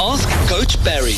Ask Coach Parry.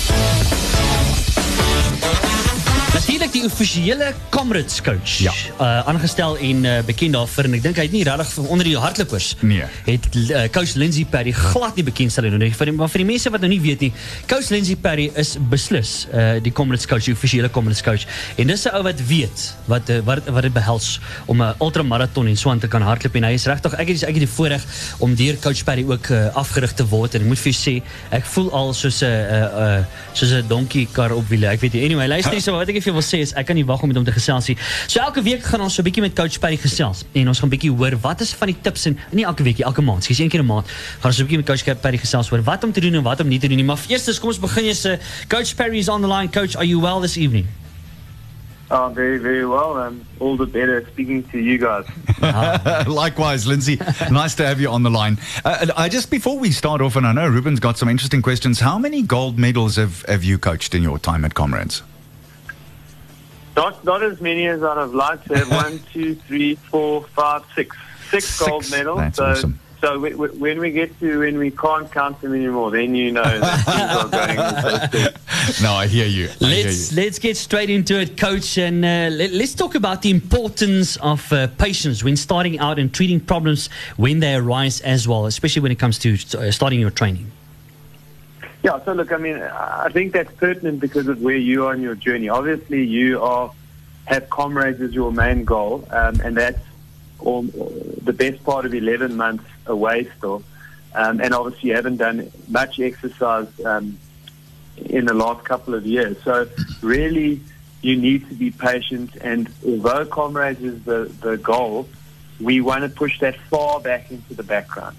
Natuurlik die offisiële Comrades coach. Ja. Uh aangestel en uh, bekend daarvoor en ek dink hy het nie regtig onder die hardlopers. Nee. Het uh, coach Lindsey Parry glad nie bekend stel nie. Vir die, maar vir die mense wat nou nie weet nie, coach Lindsey Parry is beslis uh die Comrades coach, die offisiële Comrades coach. En dis 'n ou wat weet wat uh, wat wat dit behels om 'n ultramaraton en so aan te kan hardloop en hy is regtig ek het ek het die voorreg om deur coach Parry ook uh, afgerig te word en ek moet vir jou sê ek voel al soos 'n uh, uh, soos 'n donkie kar op wiele. Ek weet nie. Anyway, luister nie so wat ek wil sê is ek kan nie wag om met hom te gesels nie. So elke week gaan ons so 'n bietjie met coach Perry gesels en ons gaan bietjie hoor wat is van die tips en nie elke week nie, elke maand, skies een keer 'n maand gaan ons so 'n bietjie met coach Perry gesels oor wat om te doen en wat om nie te doen nie. Maar eers kom ons begin jy se coach Perry is on the line. Coach, are you well this evening? Oh, very, very well. Um, all the better speaking to you guys. Likewise, Lindsay. nice to have you on the line. Uh, I just before we start off, and I know Ruben's got some interesting questions. How many gold medals have, have you coached in your time at Comrades? Not, not as many as I'd have liked to have. One, two, three, four, five, six. Six, Six. gold medals. That's so, awesome. So we, we, when we get to when we can't count them anymore, then you know that things are going. so No, I hear you. I Let's you. let's get straight into it, coach, and uh, let, us talk about the importance of uh, patience when starting out and treating problems when they arise as well, especially when it comes to uh, starting your training. Yeah, so look, I mean, I think that's pertinent because of where you are in your journey. Obviously, you are have comrades as your main goal, um, and that's all, the best part of 11 months away still. Um, and obviously, you haven't done much exercise um, in the last couple of years. So, really, you need to be patient. And although comrades is the, the goal, we want to push that far back into the background.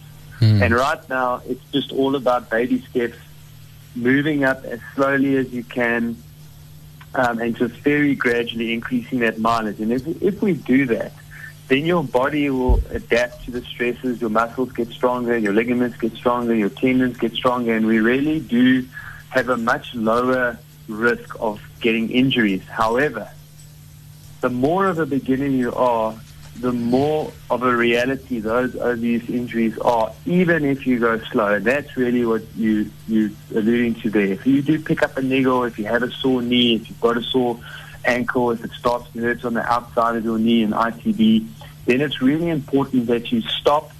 And right now, it's just all about baby steps, moving up as slowly as you can, um, and just very gradually increasing that mileage. And if, if we do that, then your body will adapt to the stresses. Your muscles get stronger, your ligaments get stronger, your tendons get stronger, and we really do have a much lower risk of getting injuries. However, the more of a beginner you are, the more of a reality those obvious injuries are, even if you go slow. And That's really what you you're alluding to there. If you do pick up a niggle, if you have a sore knee, if you've got a sore ankle, if it starts to hurt on the outside of your knee in ITB, then it's really important that you stop,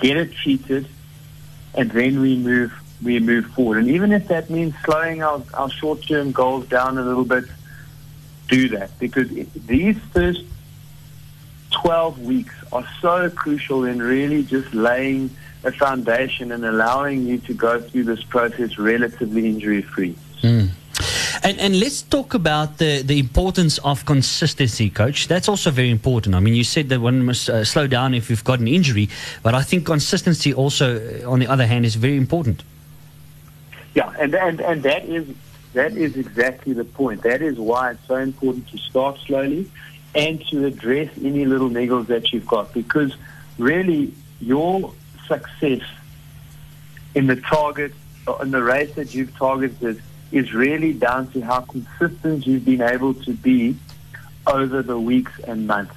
get it treated, and then we move we move forward. And even if that means slowing our, our short term goals down a little bit, do that because these first 12 weeks are so crucial in really just laying a foundation and allowing you to go through this process relatively injury free. And, and let's talk about the, the importance of consistency, coach. That's also very important. I mean, you said that one must uh, slow down if you've got an injury, but I think consistency also, uh, on the other hand, is very important. Yeah, and, and, and that is that is exactly the point. That is why it's so important to start slowly and to address any little niggles that you've got because really your success in the target uh, in the race that you've targeted is really down to how consistent you've been able to be over the weeks and months.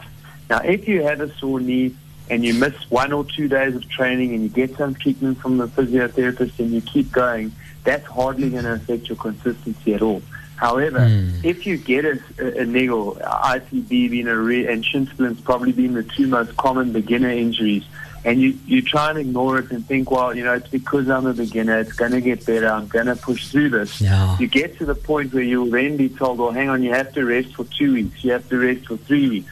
Now, if you have a sore knee and you miss one or two days of training and you get some treatment from the physiotherapist and you keep going, that's hardly going to affect your consistency at all. However, hmm. if you get a, a niggle, ITB being a re- and shin splints probably being the two most common beginner injuries, and you, you try and ignore it and think, well, you know, it's because I'm a beginner, it's going to get better, I'm going to push through this. Yeah. You get to the point where you'll then be told, well, hang on, you have to rest for two weeks, you have to rest for three weeks.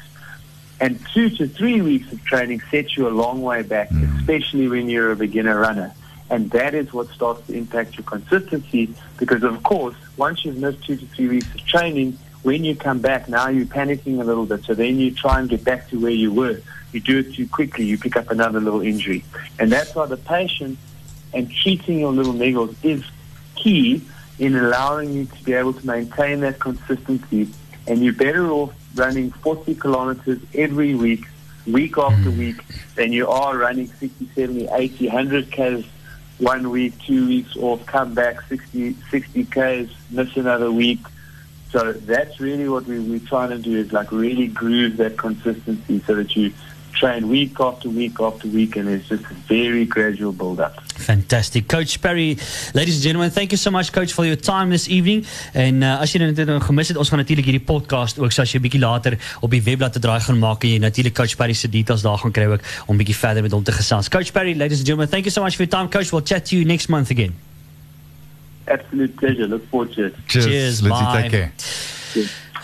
And two to three weeks of training sets you a long way back, hmm. especially when you're a beginner runner. And that is what starts to impact your consistency because, of course, once you've missed two to three weeks of training, when you come back, now you're panicking a little bit. So then you try and get back to where you were. You do it too quickly, you pick up another little injury. And that's why the patience and treating your little niggles is key in allowing you to be able to maintain that consistency. And you're better off running 40 kilometers every week, week after hmm. week, than you are running 60, 70, 80, 100 Ks one week, two weeks off, come back 60, 60 Ks, miss another week. So that's really what we, we're trying to do is like really groove that consistency so that you train week after week after week, and it's just a very gradual build up. Fantastic. Coach Parry, ladies and gentlemen, thank you so much, Coach, for your time this evening. En uh, as jy dit nou gemis het, ons gaan natuurlik hierdie podcast ook so as jy 'n bietjie later op die webblad te draai gaan maak en jy natuurlik Coach Parry se details daar gaan kry ook om bietjie verder met hom te gesels. Coach Parry, ladies and gentlemen, thank you so much for your time, Coach. We'll chat to you next month again. Absolute pleasure. Look forward to it. Cheers, Cheers, Lindsey. bye. Take care. Cheers.